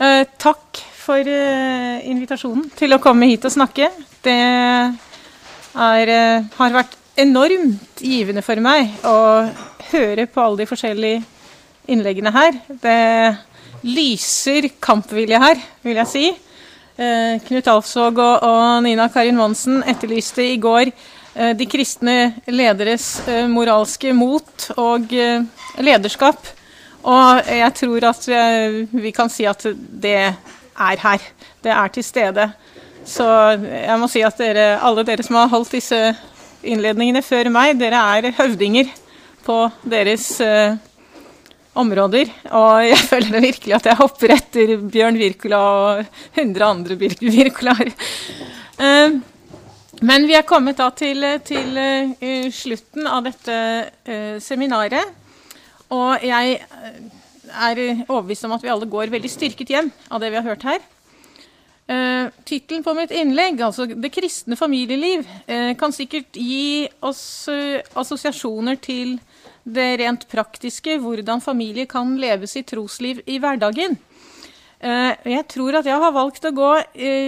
Eh, takk for eh, invitasjonen til å komme hit og snakke. Det er, eh, har vært enormt givende for meg å høre på alle de forskjellige innleggene her. Det lyser kampvilje her, vil jeg si. Eh, Knut Alfsvåg og, og Nina Karin Monsen etterlyste i går eh, de kristne lederes moralske mot og lederskap. Og jeg tror at eh, vi kan si at det er her. Det er til stede. Så jeg må si at dere, alle dere som har holdt disse innledningene før meg, dere er høvdinger på deres eh, områder. Og jeg føler virkelig at jeg hopper etter Bjørn Wirkola og 100 andre Wirkolaer. Eh, men vi er kommet da til, til uh, slutten av dette uh, seminaret. Og jeg eh, er overbevist om at vi alle går veldig styrket hjem av det vi har hørt her. Uh, Tittelen på mitt innlegg, altså 'Det kristne familieliv', uh, kan sikkert gi oss uh, assosiasjoner til det rent praktiske, hvordan familie kan leve sitt trosliv i hverdagen. Uh, jeg tror at jeg har valgt å gå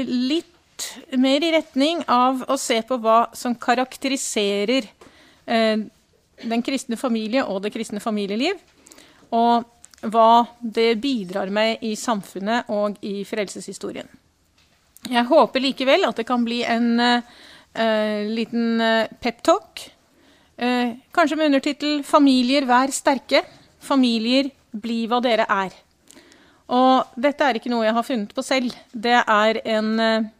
litt mer i retning av å se på hva som karakteriserer den kristne familie og det kristne familieliv, og hva det bidrar med i samfunnet og i frelseshistorien. Jeg håper likevel at det kan bli en uh, liten uh, peptalk. Uh, kanskje med undertittel 'Familier, vær sterke'. Familier, bli hva dere er. Og dette er ikke noe jeg har funnet på selv. Det er, en, uh,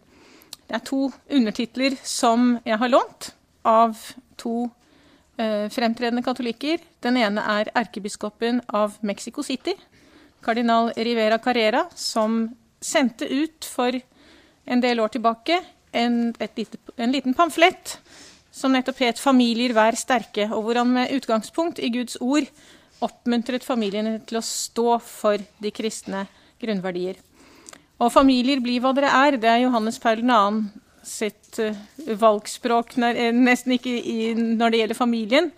det er to undertitler som jeg har lånt av to eh, fremtredende katolikker. Den ene er erkebiskopen av Mexico City, kardinal Rivera Carrera, som sendte ut for en del år tilbake en, lite, en liten pamflett som nettopp het 'Familier, vær sterke', og hvor han med utgangspunkt i Guds ord oppmuntret familiene til å stå for de kristne grunnverdier. Og 'familier, bli hva dere er', det er Johannes Paul 2. sitt uh, valgspråk, nær, nesten ikke i, når det gjelder familien,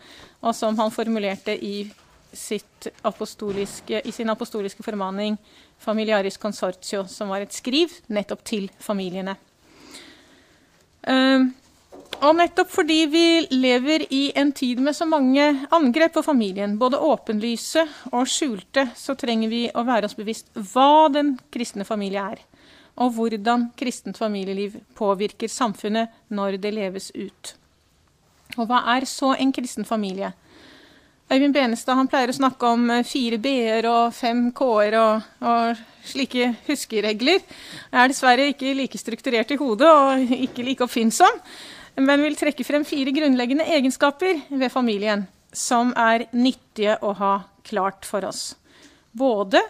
og som han formulerte i, i sin apostoliske formaning 'Familiaris Consortio', som var et skriv nettopp til familiene. Uh, og nettopp fordi vi lever i en tid med så mange angrep på familien, både åpenlyse og skjulte, så trenger vi å være oss bevisst hva den kristne familie er, og hvordan kristent familieliv påvirker samfunnet når det leves ut. Og hva er så en kristen familie? Øyvind Benestad han pleier å snakke om fire b-er og fem k-er og, og slike huskeregler. Jeg er dessverre ikke like strukturert i hodet og ikke like oppfinnsom men vil trekke frem fire grunnleggende egenskaper ved familien som er nyttige å ha klart for oss. Både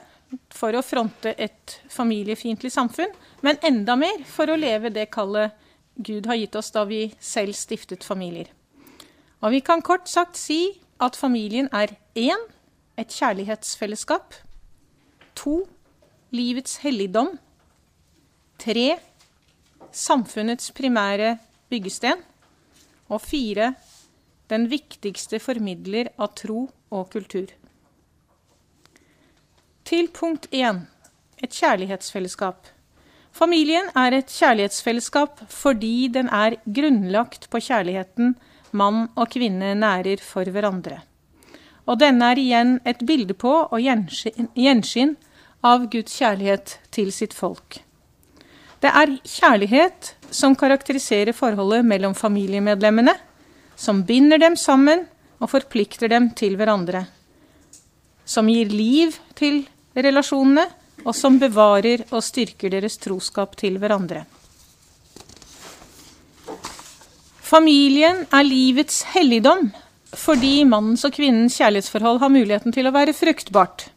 for å fronte et familiefiendtlig samfunn, men enda mer for å leve det kallet Gud har gitt oss da vi selv stiftet familier. Og vi kan kort sagt si at familien er én et kjærlighetsfellesskap. To livets helligdom. Tre samfunnets primære byggesten. Og fire den viktigste formidler av tro og kultur. Til punkt én et kjærlighetsfellesskap. Familien er et kjærlighetsfellesskap fordi den er grunnlagt på kjærligheten mann og kvinne nærer for hverandre. Og denne er igjen et bilde på og gjenskinn av Guds kjærlighet til sitt folk. Det er kjærlighet som karakteriserer forholdet mellom familiemedlemmene, som binder dem sammen og forplikter dem til hverandre. Som gir liv til relasjonene, og som bevarer og styrker deres troskap til hverandre. Familien er livets helligdom fordi mannens og kvinnens kjærlighetsforhold har muligheten til å være fruktbart,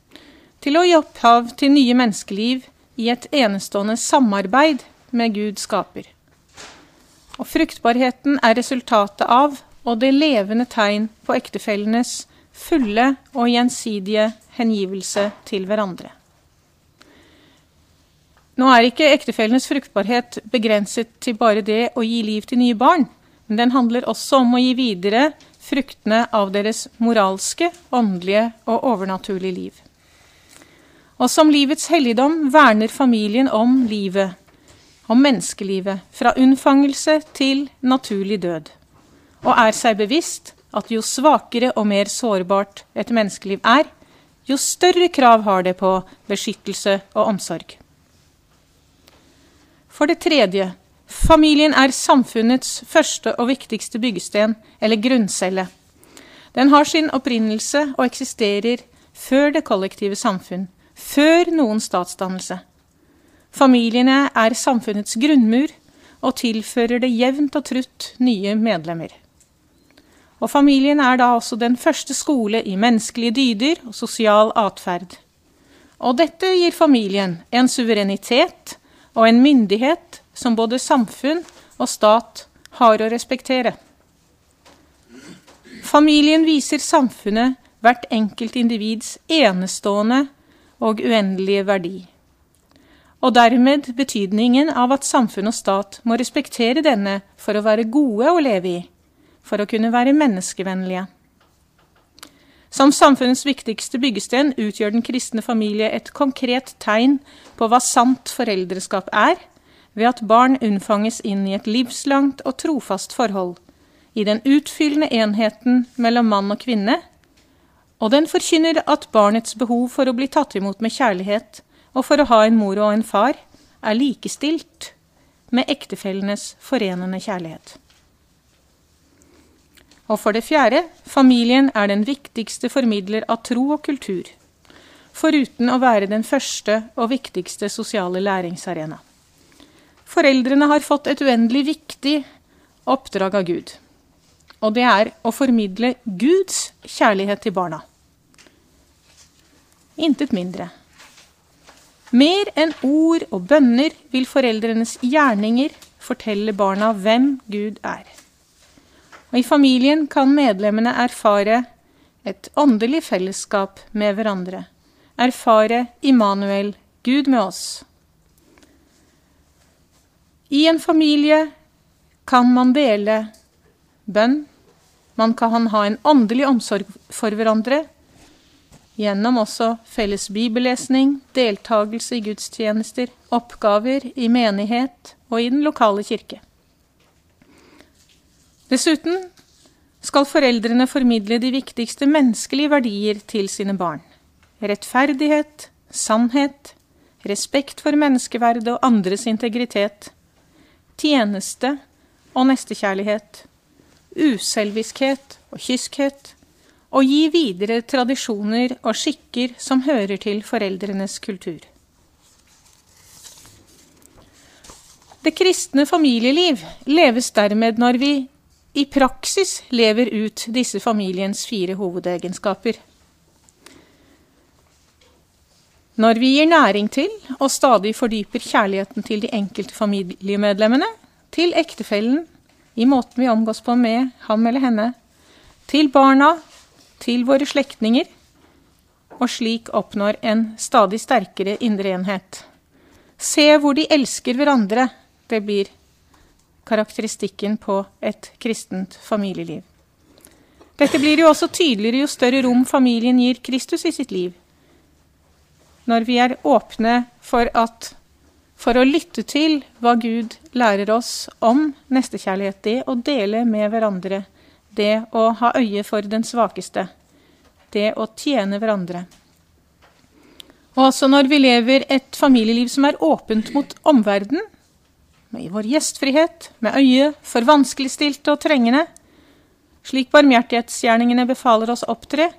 til å gi opphav til nye menneskeliv i et enestående samarbeid med Gud skaper. Og fruktbarheten er resultatet av og det levende tegn på ektefellenes fulle og gjensidige hengivelse til hverandre. Nå er ikke ektefellenes fruktbarhet begrenset til bare det å gi liv til nye barn, men den handler også om å gi videre fruktene av deres moralske, åndelige og overnaturlige liv. Og som livets helligdom verner familien om livet, om menneskelivet, fra unnfangelse til naturlig død, og er seg bevisst at jo svakere og mer sårbart et menneskeliv er, jo større krav har det på beskyttelse og omsorg. For det tredje, familien er samfunnets første og viktigste byggesten, eller grunncelle. Den har sin opprinnelse og eksisterer før det kollektive samfunn, før noen statsdannelse. Familiene er samfunnets grunnmur og tilfører det jevnt og trutt nye medlemmer. Og familien er da også den første skole i menneskelige dyder og sosial atferd. Og dette gir familien en suverenitet og en myndighet som både samfunn og stat har å respektere. Familien viser samfunnet hvert enkelt individs enestående og uendelige verdi. Og dermed betydningen av at samfunn og stat må respektere denne for å være gode å leve i for å kunne være menneskevennlige. Som samfunnets viktigste byggesten utgjør den kristne familie et konkret tegn på hva sant foreldreskap er, ved at barn unnfanges inn i et livslangt og trofast forhold, i den utfyllende enheten mellom mann og kvinne, og den forkynner at barnets behov for å bli tatt imot med kjærlighet og for å ha en mor og en far er likestilt med ektefellenes forenende kjærlighet. Og for det fjerde, familien er den viktigste formidler av tro og kultur, foruten å være den første og viktigste sosiale læringsarena. Foreldrene har fått et uendelig viktig oppdrag av Gud, og det er å formidle Guds kjærlighet til barna. Intet mindre. Mer enn ord og bønner vil foreldrenes gjerninger fortelle barna hvem Gud er. Og i familien kan medlemmene erfare et åndelig fellesskap med hverandre. Erfare Immanuel, Gud med oss. I en familie kan man dele bønn. Man kan ha en åndelig omsorg for hverandre gjennom også felles bibellesning, deltakelse i gudstjenester, oppgaver i menighet og i den lokale kirke. Dessuten skal foreldrene formidle de viktigste menneskelige verdier til sine barn. Rettferdighet, sannhet, respekt for menneskeverdet og andres integritet, tjeneste og nestekjærlighet, uselviskhet og kyskhet, og gi videre tradisjoner og skikker som hører til foreldrenes kultur. Det kristne familieliv leves dermed når vi i praksis lever ut disse familiens fire hovedegenskaper. Når vi gir næring til og stadig fordyper kjærligheten til de enkelte familiemedlemmene, til ektefellen, i måten vi omgås på med ham eller henne, til barna, til våre slektninger, og slik oppnår en stadig sterkere indre enhet. Se hvor de elsker hverandre. Det blir karakteristikken på et kristent familieliv. Dette blir jo også tydeligere jo større rom familien gir Kristus i sitt liv. Når vi er åpne for, at, for å lytte til hva Gud lærer oss om nestekjærlighet, det å dele med hverandre, det å ha øye for den svakeste, det å tjene hverandre. Og også når vi lever et familieliv som er åpent mot omverdenen, med vår gjestfrihet, med øye for vanskeligstilte og trengende, slik barmhjertighetsgjerningene befaler oss opptre,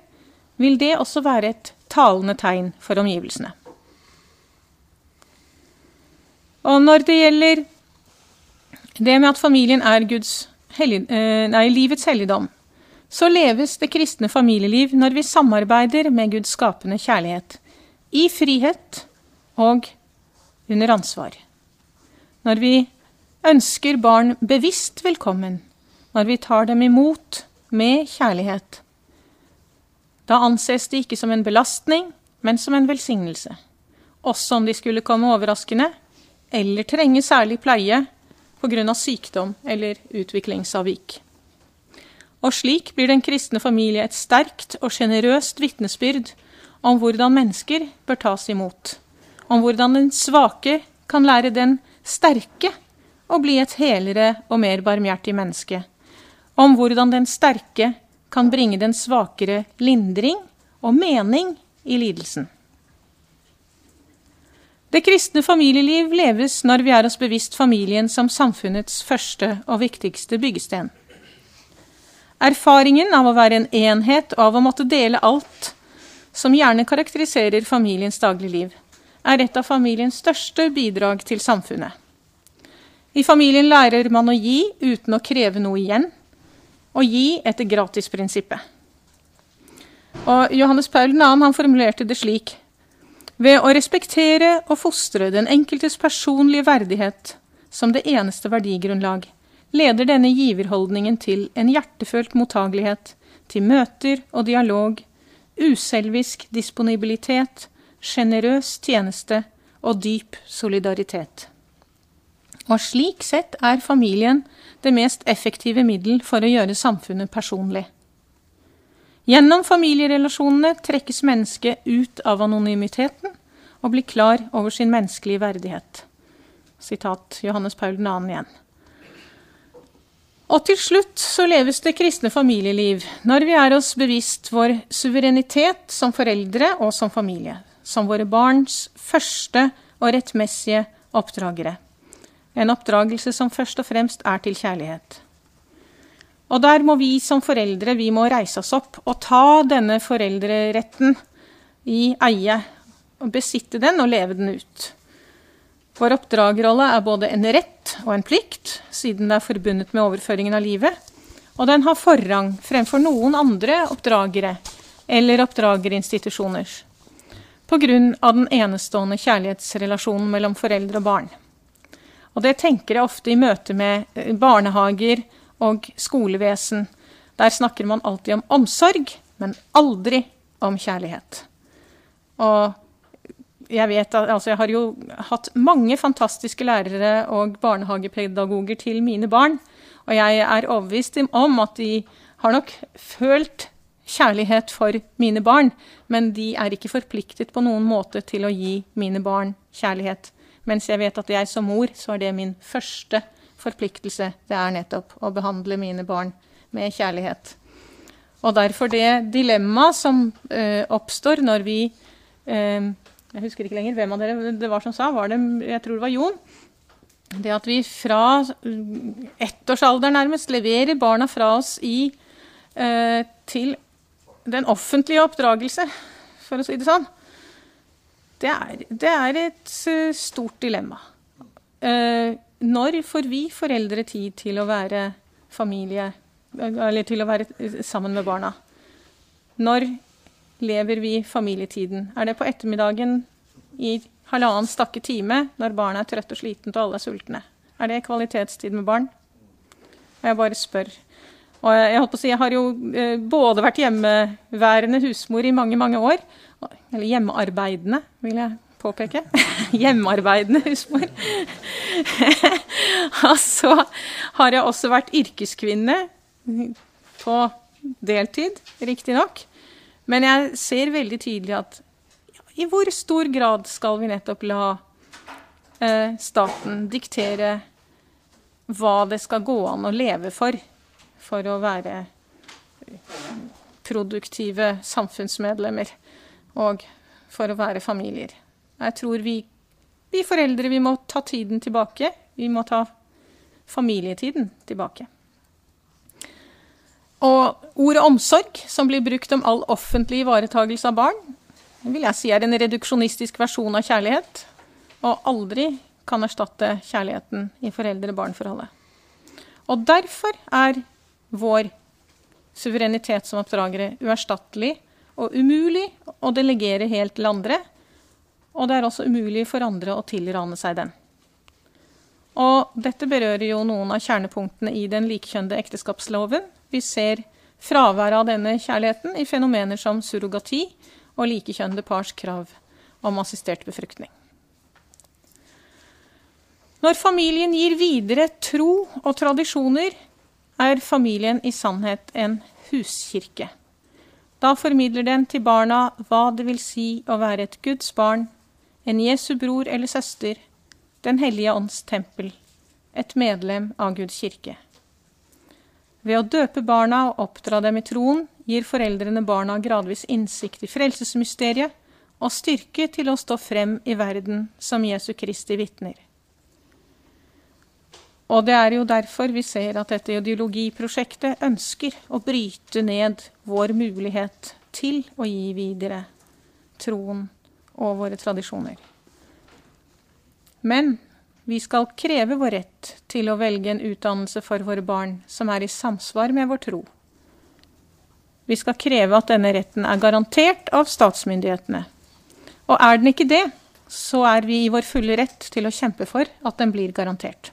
vil det også være et talende tegn for omgivelsene. Og når det gjelder det med at familien er hellig, eh, nei, livets helligdom, så leves det kristne familieliv når vi samarbeider med Guds skapende kjærlighet, i frihet og under ansvar når vi ønsker barn bevisst velkommen, når vi tar dem imot med kjærlighet. Da anses de ikke som en belastning, men som en velsignelse, også om de skulle komme overraskende eller trenge særlig pleie pga. sykdom eller utviklingsavvik. Og slik blir den kristne familie et sterkt og sjenerøst vitnesbyrd om hvordan mennesker bør tas imot. Om hvordan den svake kan lære den sterke og bli et helere og mer barmhjertig menneske. Om hvordan den sterke kan bringe den svakere lindring og mening i lidelsen. Det kristne familieliv leves når vi er oss bevisst familien som samfunnets første og viktigste byggesten. Erfaringen av å være en enhet og av å måtte dele alt, som gjerne karakteriserer familiens dagligliv, er et av familiens største bidrag til samfunnet. I familien lærer man å gi uten å kreve noe igjen, og gi etter gratisprinsippet. Og Johannes Paul 2. han formulerte det slik ved å respektere og fostre den enkeltes personlige verdighet som det eneste verdigrunnlag, leder denne giverholdningen til en hjertefølt mottagelighet til møter og dialog, uselvisk disponibilitet, sjenerøs tjeneste og dyp solidaritet. Og slik sett er familien det mest effektive middel for å gjøre samfunnet personlig. Gjennom familierelasjonene trekkes mennesket ut av anonymiteten og blir klar over sin menneskelige verdighet. Sitat Johannes Paul 2. igjen. Og til slutt så leves det kristne familieliv når vi er oss bevisst vår suverenitet som foreldre og som familie, som våre barns første og rettmessige oppdragere. En oppdragelse som først og fremst er til kjærlighet. Og der må vi som foreldre vi må reise oss opp og ta denne foreldreretten i eie. Og besitte den og leve den ut. Vår oppdragerrolle er både en rett og en plikt, siden det er forbundet med overføringen av livet. Og den har forrang fremfor noen andre oppdragere eller oppdragerinstitusjoners. Pga. den enestående kjærlighetsrelasjonen mellom foreldre og barn. Og det tenker jeg ofte i møte med eh, barnehager og skolevesen. Der snakker man alltid om omsorg, men aldri om kjærlighet. Og jeg vet at altså jeg har jo hatt mange fantastiske lærere og barnehagepedagoger til mine barn. Og jeg er overbevist om at de har nok følt kjærlighet for mine barn, men de er ikke forpliktet på noen måte til å gi mine barn kjærlighet. Mens jeg vet at jeg som mor, så er det min første forpliktelse. Det er nettopp å behandle mine barn med kjærlighet. Og derfor det dilemmaet som uh, oppstår når vi uh, Jeg husker ikke lenger hvem av dere det var som sa. Var det, jeg tror det var Jon. Det at vi fra ettårsalder nærmest leverer barna fra oss i, uh, til den offentlige oppdragelse, for å si det sånn. Det er, det er et stort dilemma. Uh, når får vi foreldre tid til å være familie, eller til å være sammen med barna? Når lever vi familietiden? Er det på ettermiddagen i halvannen stakke time når barna er trøtte og slitne og alle er sultne? Er det kvalitetstid med barn? Jeg bare spør. Og jeg, å si, jeg har jo eh, både vært hjemmeværende husmor i mange, mange år. Eller hjemmearbeidende, vil jeg påpeke. Hjemmearbeidende husmor. og så har jeg også vært yrkeskvinne på deltid, riktignok. Men jeg ser veldig tydelig at i hvor stor grad skal vi nettopp la eh, staten diktere hva det skal gå an å leve for, for å være produktive samfunnsmedlemmer og for å være familier. Jeg tror vi, vi foreldre vi må ta tiden tilbake. Vi må ta familietiden tilbake. Og ordet omsorg, som blir brukt om all offentlig ivaretagelse av barn, vil jeg si er en reduksjonistisk versjon av kjærlighet, og aldri kan erstatte kjærligheten i foreldre-barn-forholdet. Og derfor er vår suverenitet som oppdragere uerstattelig og umulig å delegere helt til andre, og det er også umulig for andre å tilrane seg den. Og dette berører jo noen av kjernepunktene i den likekjønnede ekteskapsloven. Vi ser fraværet av denne kjærligheten i fenomener som surrogati og likekjønnede pars krav om assistert befruktning. Når familien gir videre tro og tradisjoner, er familien i sannhet en huskirke. Da formidler den til barna hva det vil si å være et Guds barn, en Jesu bror eller søster, Den hellige ånds tempel, et medlem av Guds kirke. Ved å døpe barna og oppdra dem i troen gir foreldrene barna gradvis innsikt i frelsesmysteriet og styrke til å stå frem i verden som Jesu Kristi vitner. Og det er jo derfor vi ser at dette ideologiprosjektet ønsker å bryte ned vår mulighet til å gi videre troen og våre tradisjoner. Men vi skal kreve vår rett til å velge en utdannelse for våre barn som er i samsvar med vår tro. Vi skal kreve at denne retten er garantert av statsmyndighetene. Og er den ikke det, så er vi i vår fulle rett til å kjempe for at den blir garantert.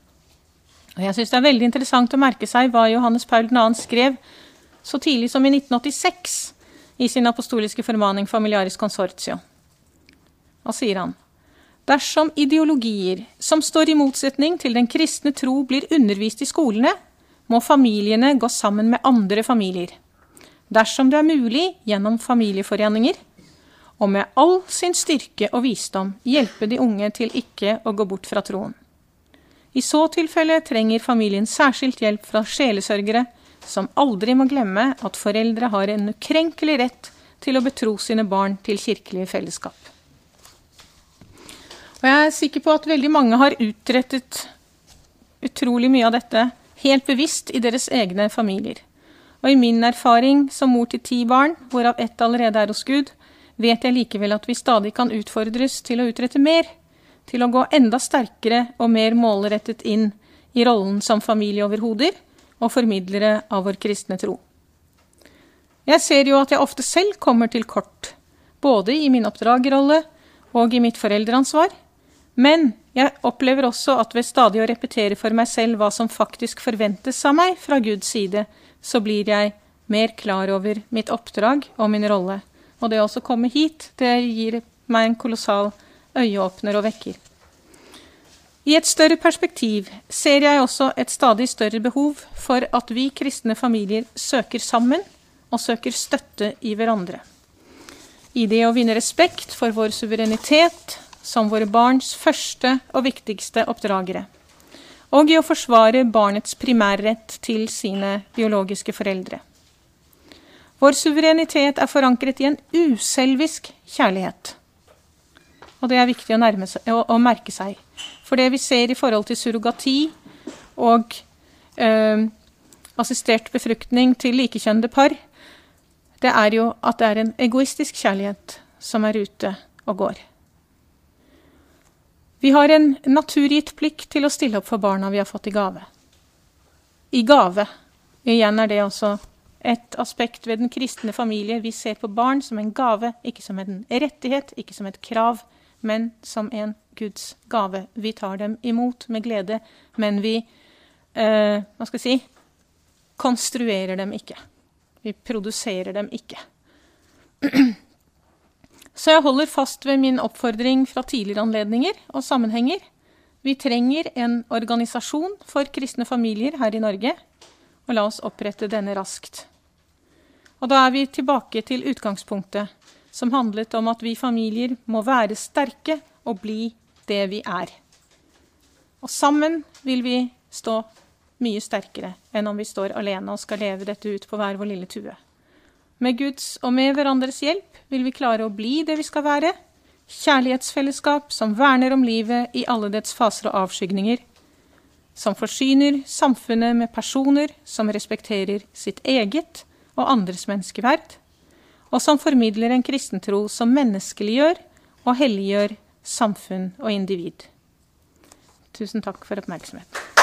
Og jeg syns det er veldig interessant å merke seg hva Johannes Paul 2. skrev så tidlig som i 1986 i sin apostoliske formaning Familiaris Consortio. Hva sier han? Dersom ideologier som står i motsetning til den kristne tro blir undervist i skolene, må familiene gå sammen med andre familier. Dersom det er mulig, gjennom familieforeninger, og med all sin styrke og visdom hjelpe de unge til ikke å gå bort fra troen. I så tilfelle trenger familien særskilt hjelp fra sjelesørgere, som aldri må glemme at foreldre har en ukrenkelig rett til å betro sine barn til kirkelige fellesskap. Og jeg er sikker på at veldig mange har utrettet utrolig mye av dette helt bevisst i deres egne familier. Og i min erfaring som mor til ti barn, hvorav ett allerede er hos Gud, vet jeg likevel at vi stadig kan utfordres til å utrette mer til å gå enda sterkere og mer målrettet inn i rollen som familieoverhoder og formidlere av vår kristne tro. Jeg ser jo at jeg ofte selv kommer til kort, både i min oppdragerrolle og i mitt foreldreansvar, men jeg opplever også at ved stadig å repetere for meg selv hva som faktisk forventes av meg fra Guds side, så blir jeg mer klar over mitt oppdrag og min rolle. Og det å også komme hit, det gir meg en kolossal øyeåpner og vekker. I et større perspektiv ser jeg også et stadig større behov for at vi kristne familier søker sammen og søker støtte i hverandre. I det å vinne respekt for vår suverenitet som våre barns første og viktigste oppdragere. Og i å forsvare barnets primærrett til sine biologiske foreldre. Vår suverenitet er forankret i en uselvisk kjærlighet og det er viktig å, seg, å, å, merke seg. For det vi ser i forhold til surrogati og eh, assistert befruktning til likekjønnede par, det er jo at det er en egoistisk kjærlighet som er ute og går. Vi har en naturgitt plikt til å stille opp for barna vi har fått i gave. I gave. Igjen er det også et aspekt ved den kristne familie. Vi ser på barn som en gave, ikke som en rettighet, ikke som et krav, men som en Guds gave. Vi tar dem imot med glede, men vi eh, Hva skal jeg si konstruerer dem ikke. Vi produserer dem ikke. Så jeg holder fast ved min oppfordring fra tidligere anledninger og sammenhenger. Vi trenger en organisasjon for kristne familier her i Norge, og la oss opprette denne raskt. Og da er vi tilbake til utgangspunktet som handlet om at vi familier må være sterke og bli det vi er. Og sammen vil vi stå mye sterkere enn om vi står alene og skal leve dette ut på hver vår lille tue. Med Guds og med hverandres hjelp vil vi klare å bli det vi skal være. Kjærlighetsfellesskap som verner om livet i alle dets faser og avskygninger. Som forsyner samfunnet med personer som respekterer sitt eget og andres menneskeverd og som formidler en kristentro som menneskeliggjør og helliggjør samfunn og individ. Tusen takk for oppmerksomheten.